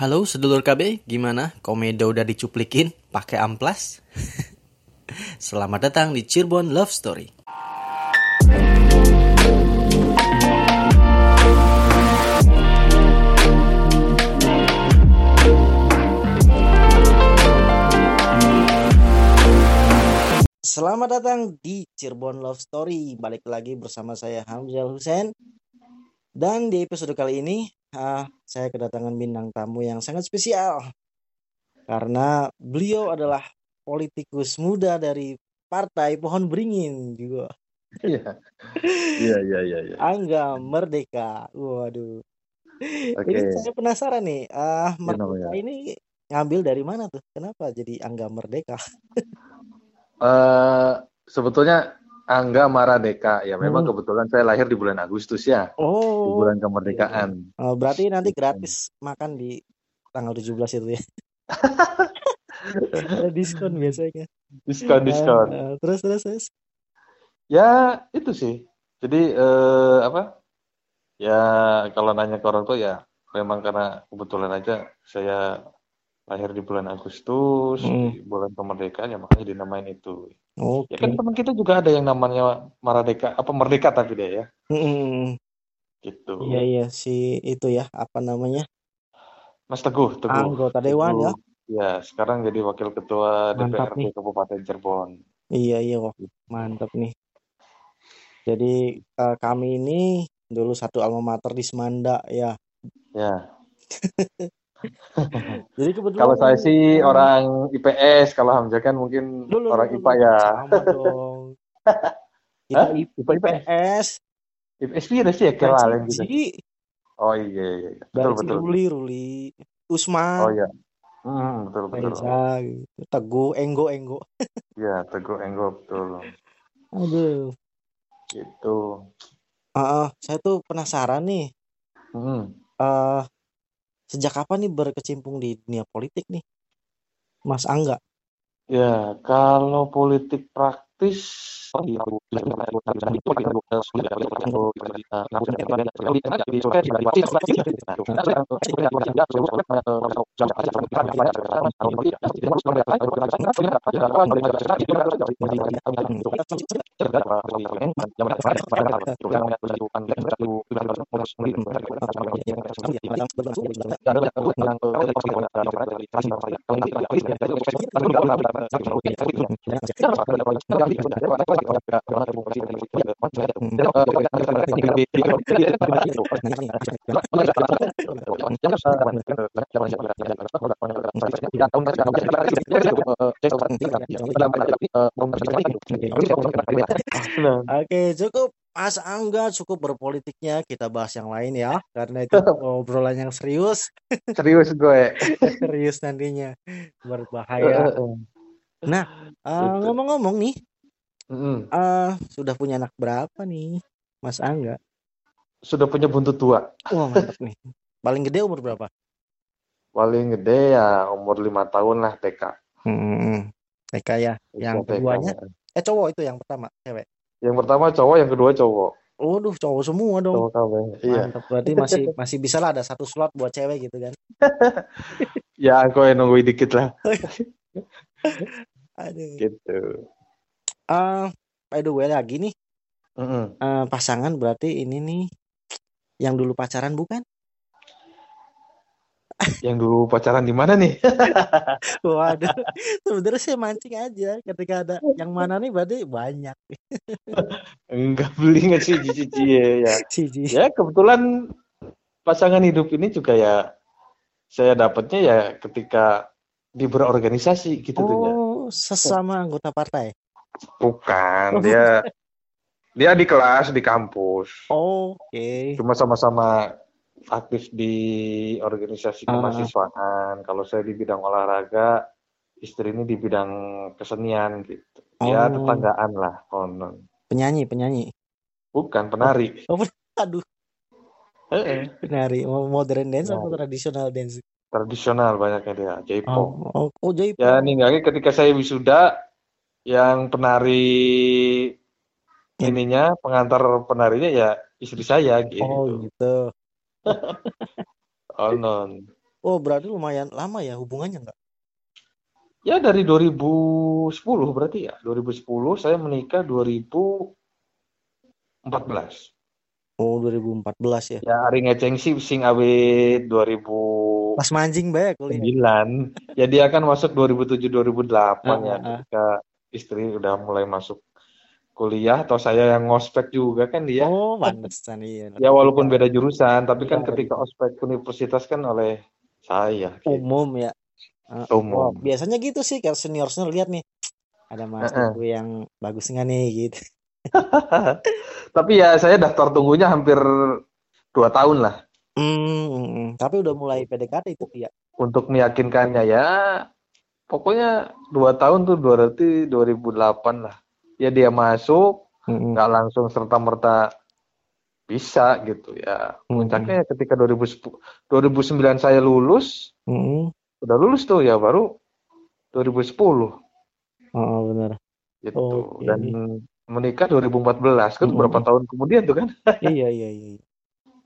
Halo sedulur KB, gimana? Komedo udah dicuplikin pakai amplas? Selamat datang di Cirebon Love Story. Selamat datang di Cirebon Love Story. Balik lagi bersama saya Hamzal Hussein. Dan di episode kali ini uh, saya kedatangan bintang tamu yang sangat spesial. Karena beliau adalah politikus muda dari Partai Pohon Beringin juga. Iya. Iya, iya, iya, iya. Angga Merdeka. Waduh. Oke. Ini saya penasaran nih, uh, Iya, Merdeka namanya. ini ngambil dari mana tuh? Kenapa jadi Angga Merdeka? Eh, sebetulnya Angga Maradeka ya memang Hmm. kebetulan saya lahir di bulan Agustus ya, di Oh, bulan kemerdekaan. Oh, berarti nanti gratis makan di tanggal 17 itu ya. Ada diskon biasanya. Diskon diskon. Ah, terus terus terus. Ya itu sih. Jadi eh, apa? Ya kalau nanya ke orang tua ya memang karena kebetulan aja saya lahir di bulan Agustus, Hmm. di bulan kemerdekaan ya makanya dinamain itu. Oke. Ya kan teman kita juga ada yang namanya Maradeka, apa Merdeka tapi dia ya, Mm-mm. gitu. Iya iya si itu ya apa namanya Mas Teguh, Teguh. anggota dewan ya. Teguh. Ya, sekarang jadi wakil ketua Mantap DPRD nih. Kabupaten Cirebon. Iya iya wah mantap nih. Jadi eh, kami ini dulu satu alma mater di Semanda ya. Ya. Jadi kebetulan Kalau saya sih Hmm. orang IPS, kalau Hamzah kan mungkin Dulu, orang dulu, IPA ya. Sama dong. Kita IPA IPS. IPS itu sih ya kelal yang gitu. Oh iya iya. iya. Betul betul. Ruli Ruli Usman Oh iya. Hmm, betul betul. Reza gitu. Teguh Enggo Enggo. Iya, Teguh Enggo betul. Aduh. Gitu. Ah, ah, saya tuh penasaran nih. Hmm. eh sejak kapan nih berkecimpung di dunia politik nih, Mas Angga? Ya, kalau politik praktis Oke, cukup Mas Angga cukup berpolitiknya. Kita bahas yang lain ya, karena itu obrolan yang serius, Serius gue. serius nantinya berbahaya. Nah, eh, Gitu. ngomong-ngomong nih, Mm-mm. eh sudah punya anak berapa nih, Mas Angga? Sudah punya buntut tua. Wah mantap nih. Paling gede umur berapa? Paling gede ya umur lima tahun lah TK. Hmm, TK ya. Yang TK. keduanya, eh cowok itu yang pertama, cewek. Yang pertama cowok, yang kedua cowok. Waduh, cowok semua dong. Cowok kabeh. Iya. Mantap. Berarti masih masih bisa lah ada satu slot buat cewek gitu kan. Ya aku yang nungguin dikit lah. Aduh. Gitu. Ah, by the way lagi nih, Mm-mm. eh, pasangan berarti ini nih yang dulu pacaran bukan? Yang dulu pacaran di mana nih? Waduh, sebenarnya saya mancing aja. Ketika ada yang mana nih berarti banyak. Enggak beli nggak sih cici ya. Siji. Ya kebetulan pasangan hidup ini juga ya saya dapatnya ya ketika di berorganisasi gitu tuh ya. Oh, sesama anggota partai. Bukan, dia dia di kelas di kampus. Oke. Cuma sama-sama aktif di organisasi Ah. kemahasiswaan. Kalau saya di bidang olahraga, istri ini di bidang kesenian gitu. Ya Oh. tetanggaan lah konon. Penyanyi, penyanyi. Bukan penari. Aduh, Eh, penari. Modern dance atau tradisional dance? tradisional banyaknya dia, J-pop. Oh, oh, oh jadi Ya ninggalnya ketika saya wisuda, yang penari Ya. ininya pengantar penarinya ya istri saya gitu. Oh gitu. Oh non. Oh, berarti lumayan lama ya hubungannya nggak? Ya dari 2010 berarti ya. 2010 saya menikah 2014. Oh, 2014 ya. Ya hari ngeceng sih sing awet 2009. Pas mancing banyak kuliah. Ya dia kan masuk 2007 2008 Ah, ya ah, ah. ketika istri udah mulai masuk kuliah atau saya yang ngospek juga kan dia. Oh, pantesan iya. Ya walaupun beda jurusan, tapi kan Iya, ketika ospek universitas kan oleh saya. gitu. umum ya. Ah, Umum. oh, biasanya gitu sih kalau senior senior lihat nih ada mahasiswa yang bagus nggak nih gitu. Tapi ya saya daftar tunggunya hampir dua tahun lah Hmm, hmm, hmm. tapi udah mulai PDKT itu ya. untuk meyakinkannya ya. Pokoknya dua tahun tuh berarti 2008 lah. Ya dia masuk, Hmm, nggak langsung serta merta bisa gitu ya. Hmm. Puncaknya ketika 2010, 2009 saya lulus, hmm. udah lulus tuh ya baru 2010 Oh, benar. gitu. Oke. Dan menikah 2014 kan Mm-mm. berapa tahun kemudian tuh kan? iya, iya, iya.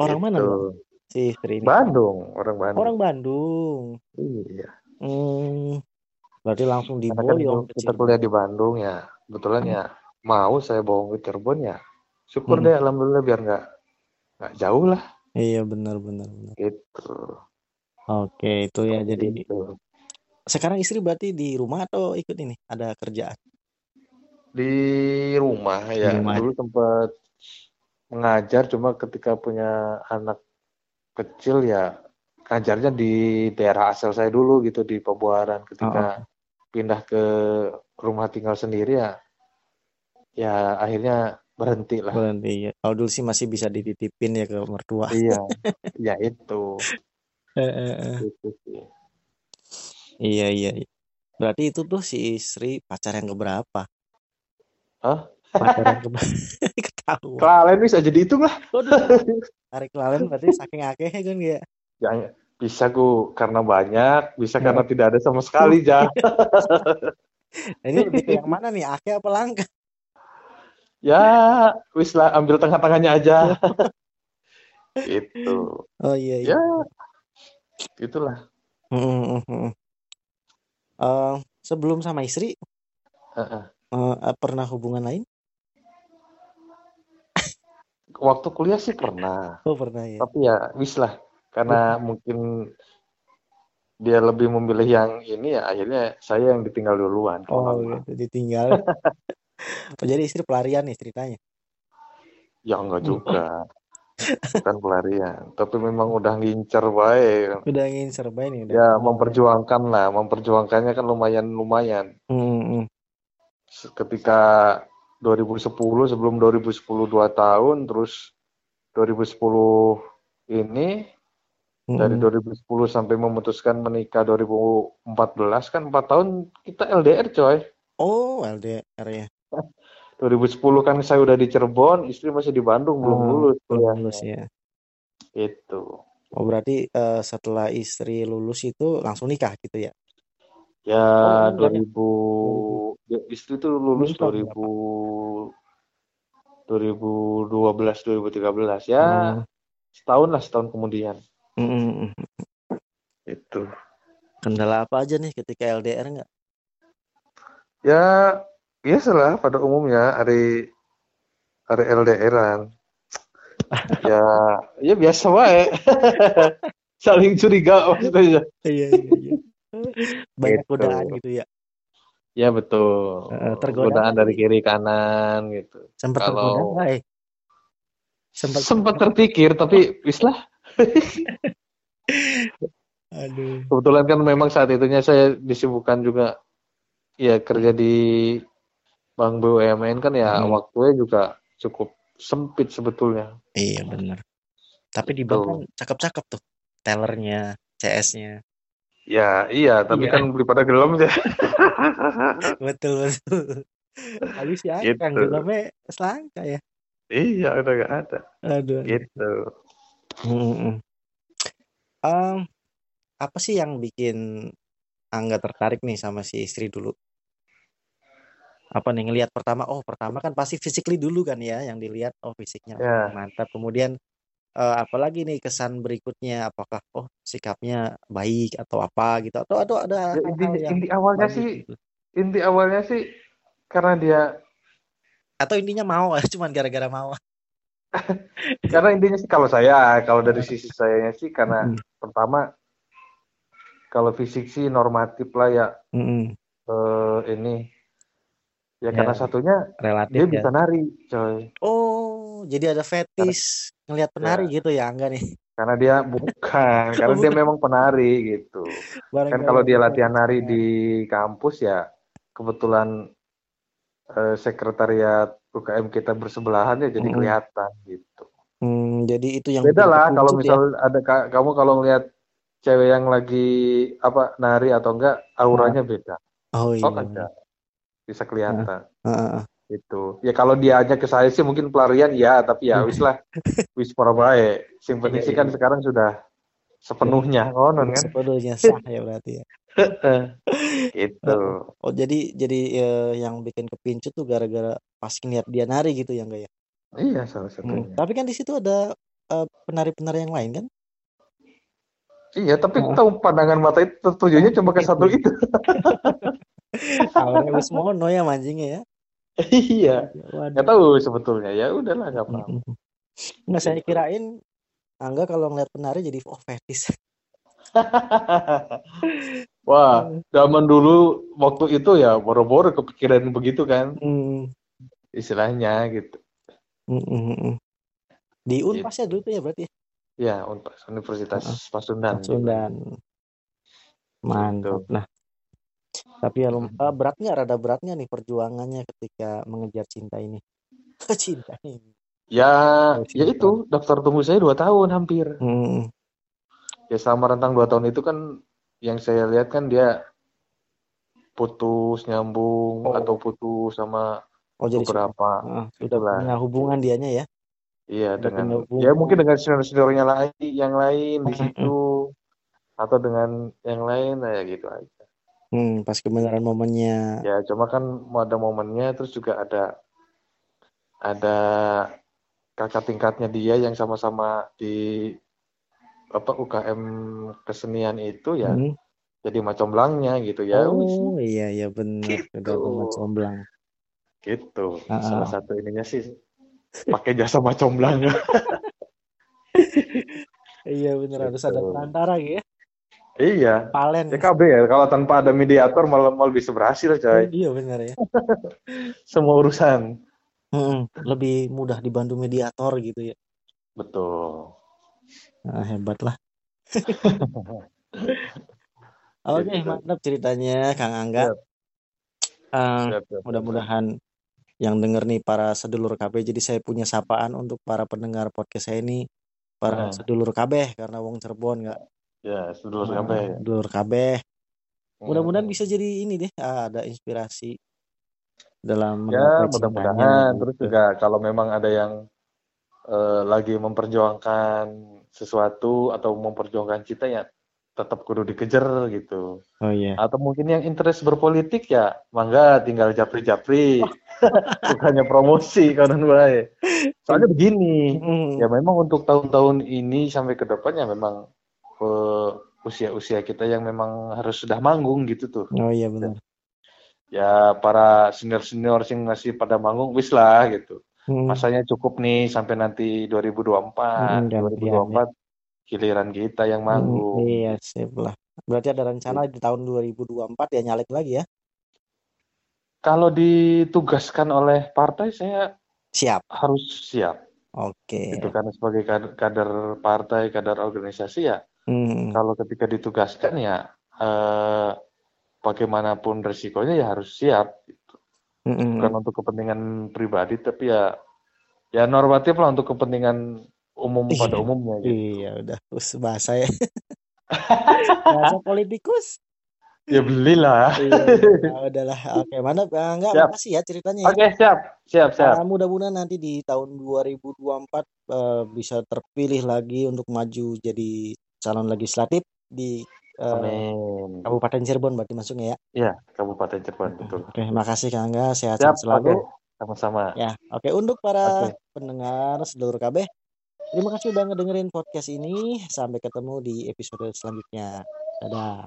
Orang mana Gitu. Bang? si istri ini? Bandung, orang Bandung. Orang Bandung. Iya. Hmm. Berarti langsung Karena kan diboyong ke kita kuliah di Bandung ya. Kebetulan ya mau saya bawa ke Cirebon ya. Syukur Hmm. deh alhamdulillah biar nggak nggak jauh lah Iya, benar, benar, benar. gitu. Oke, itu ya. Jadi Gitu. sekarang istri berarti di rumah atau ikut ini? Ada kerjaan? Di rumah ya. Di rumah. Dulu sempat mengajar cuma ketika punya anak kecil ya ngajarnya di daerah asal saya dulu gitu di Pabuaran ketika pindah ke rumah tinggal sendiri ya ya akhirnya berhenti lah Berhenti ya. Kalau dulu sih masih bisa dititipin ya ke mertua. iya ya itu sih Iya, iya, iya. Berarti itu tuh si istri pacar yang keberapa? Hah? Pacar yang keberapa? Ketahuan. kalian bisa jadi itu lah tarik lalen berarti saking akeh kan ya. ya bisa ku karena banyak bisa Ya. karena tidak ada sama sekali ja Nah, ini lebih yang mana nih? Akeh apa langka? ya wis lah ambil tengah-tengahnya aja itu Oh iya, iya. ya itulah Mm. Eh, sebelum sama istri, Heeh. eh, pernah hubungan lain? waktu kuliah sih pernah Oh pernah ya. tapi ya wis lah karena mungkin dia lebih memilih yang ini ya akhirnya saya yang ditinggal duluan Oh gitu, ditinggal. Oh, jadi istri pelarian nih ceritanya. ya enggak juga bukan pelarian tapi memang udah ngincer baik Udah ingin serba ini udah. ya memperjuangkan lah memperjuangkannya kan lumayan lumayan Mm, mm, mm. ketika 2010 sebelum 2010 dua tahun terus 2010 ini dari mm. 2010 sampai memutuskan menikah 2014 kan 4 tahun kita LDR coy Oh LDR ya. 2010 kan saya udah di Cirebon istri masih di Bandung belum Oh, lulus belum kuliahnya. lulus ya. itu Oh berarti eh, setelah istri lulus itu langsung nikah gitu ya? ya Oh, enggak ya. 2000 ya, istri tuh lulus Lulus tahun 2000 2012 2013 ya Hmm, setahun lah setahun kemudian mm, mm, mm. itu Kendala apa aja nih ketika LDR nggak? Ya, biasalah pada umumnya hari hari LDRan. Ya, ya biasa wae. Saling curiga maksudnya. Iya iya iya. Banyak Gitu. godaan gitu ya. Ya betul. Eh, tergoda Godaan dari kiri kanan gitu. Sempat Kalau- tergoda eh? Sempat. Sempat terpikir tapi wis lah. Aduh. Kebetulan kan memang saat itunya saya disibukkan juga ya kerja di Bank BUMN kan ya Hmm. waktunya juga cukup sempit sebetulnya. Iya benar. Tapi di bank kan cakep-cakep tuh. Tellernya, CS-nya. Ya, iya, tapi Iya. kan beli pada gelem ya. Betul betul. Habis ya Gitu. Kang Gelame selangka ya. Iya, udah gak ada. Aduh. Gitu. Em, apa sih yang bikin Angga tertarik nih sama si istri dulu? Apa nih ngelihat pertama? Oh pertama kan pasti physically dulu kan ya yang dilihat. Oh fisiknya Ya. mantap. Kemudian eh, apalagi nih kesan berikutnya apakah oh sikapnya baik atau apa gitu atau atau ada Ya, hal-hal inti, yang inti awalnya bagus sih gitu inti awalnya sih karena dia atau intinya mau cuman gara-gara mau karena intinya sih kalau saya kalau dari sisi saya sih karena Mm-mm. pertama kalau fisik sih normatif lah ya. Mm-mm. eh, ini. Ya Ya. karena satunya relatif dia ya. bisa nari coy. Oh jadi ada fetish ngelihat penari gitu ya enggak nih. Karena dia bukan karena dia memang penari gitu. Bareng kan kalau dia latihan nari di kampus ya kebetulan eh, sekretariat UKM kita bersebelahan ya jadi Mm-mm. kelihatan gitu. Hmm, jadi itu yang beda lah kalau kepuncut misal ada ka- kamu kalau ngelihat cewek yang lagi apa nari atau enggak auranya beda. Ya. oh iya. oh ada bisa kelihatan. Heeh. gitu. Ya kalau dia aja ke saya sih mungkin pelarian ya tapi ya wis lah. Wis para baik sing penting Iya, sih iya, kan iya. sekarang sudah sepenuhnya konon kan? Sepenuhnya sah ya berarti ya gitu. Oh jadi jadi eh, yang bikin kepincut tuh gara-gara pas ngeliat dia nari gitu ya enggak ya? Iya salah Hmm, satunya. tapi kan di situ ada eh, penari-penari yang lain kan? Iya tapi Heeh. tahu pandangan mata itu tujuannya cuma ke satu itu. Awalnya wis mono ya mancingnya ya? Iya. Nggak tahu sebetulnya. Ya udahlah nggak Mm-mm. Nggak saya kirain Angga kalau ngeliat penari jadi oh fetis. wah zaman dulu waktu itu ya boro-boro kepikiran begitu kan Hmm. istilahnya gitu Mm-mm. Di Gitu. Unpas ya dulu tuh ya berarti ya. ya Unpas Universitas Pasundan Pasundan. Mantap. Nah, tapi ya lum- eh, berat nggak? Rada berat nggak nih perjuangannya ketika mengejar cinta ini? cinta ini. ya Oh, ya itu daftar tunggu saya dua tahun hampir Hmm. ya selama rentang dua tahun itu kan yang saya lihat kan dia putus nyambung Oh. atau putus sama Oh jadi beberapa ah, sudah itulah. punya hubungan dianya ya? iya dengan ya mungkin dengan senior-seniornya lain yang lain di situ atau dengan yang lain nah, ya gitu aja Hmm, pas kebenaran momennya. ya cuma kan ada momennya terus juga ada ada kakak tingkatnya dia yang sama-sama di apa UKM kesenian itu ya Hmm. jadi macam belangnya gitu ya. Oh iya iya benar. Gitu. Udah rumah comblang. gitu Ah, ah. salah satu ininya sih pakai jasa macam belang Iya benar harus Gitu. ada perantara ya. iya Palen. ya KB ya kalau tanpa ada mediator malah malah bisa berhasil coy Iya benar ya. semua urusan Mm-mm. Lebih mudah dibantu mediator gitu ya. betul Nah, hebat lah. Oke, Gitu. mantap ceritanya Kang Angga. Siap. Siap, siap, mudah-mudahan yang denger nih para sedulur KB. Jadi saya punya sapaan untuk para pendengar podcast saya ini para Nah. sedulur KB karena wong Cirebon nggak ya sedulur Nah, KB sedulur KB. Mudah-mudahan Hmm. bisa jadi ini deh ah, ada inspirasi dalam ya mudah-mudahan cintanya terus gitu. juga kalau memang ada yang eh, lagi memperjuangkan sesuatu atau memperjuangkan cinta ya tetap kudu dikejar gitu Oh iya. atau mungkin yang interest berpolitik ya mangga tinggal japri-japri bukannya promosi kanan bae soalnya begini Mm. ya memang untuk tahun-tahun ini sampai ke depannya memang eh, usia-usia kita yang memang harus sudah manggung gitu tuh Oh iya benar. ya para senior-senior sing masih pada manggung wis lah gitu Mm. masanya cukup nih sampai nanti 2024 Mm, gantian, 2024 giliran kita yang Mm, manggung Iya, sip lah. Berarti ada rencana di tahun 2024 ya nyalek lagi ya? kalau ditugaskan oleh partai saya Siap. harus siap Oke. itu karena sebagai kader, kader partai kader organisasi ya Hmm. kalau ketika ditugaskan ya eh, bagaimanapun resikonya ya harus siap Mm-mm. bukan untuk kepentingan pribadi tapi ya ya normatif lah untuk kepentingan umum Iya. pada umumnya gitu. Iya udah, terus bahasa ya. bahasa politikus. ya belilah Iya, nah, udahlah. Oke, mana enggak Siap. makasih ya ceritanya ya. oke siap siap siap Ah, mudah-mudahan nanti di tahun 2024 eh, bisa terpilih lagi untuk maju jadi calon legislatif di Amin. Eh, Kabupaten Cirebon berarti masuknya ya? Iya, Kabupaten Cirebon betul. Oke, terima makasih Kang Angga, sehat, Siap, selalu. Sama-sama. Ya, oke untuk para okay. pendengar seluruh KB, terima kasih udah ngedengerin podcast ini. Sampai ketemu di episode selanjutnya. Dadah.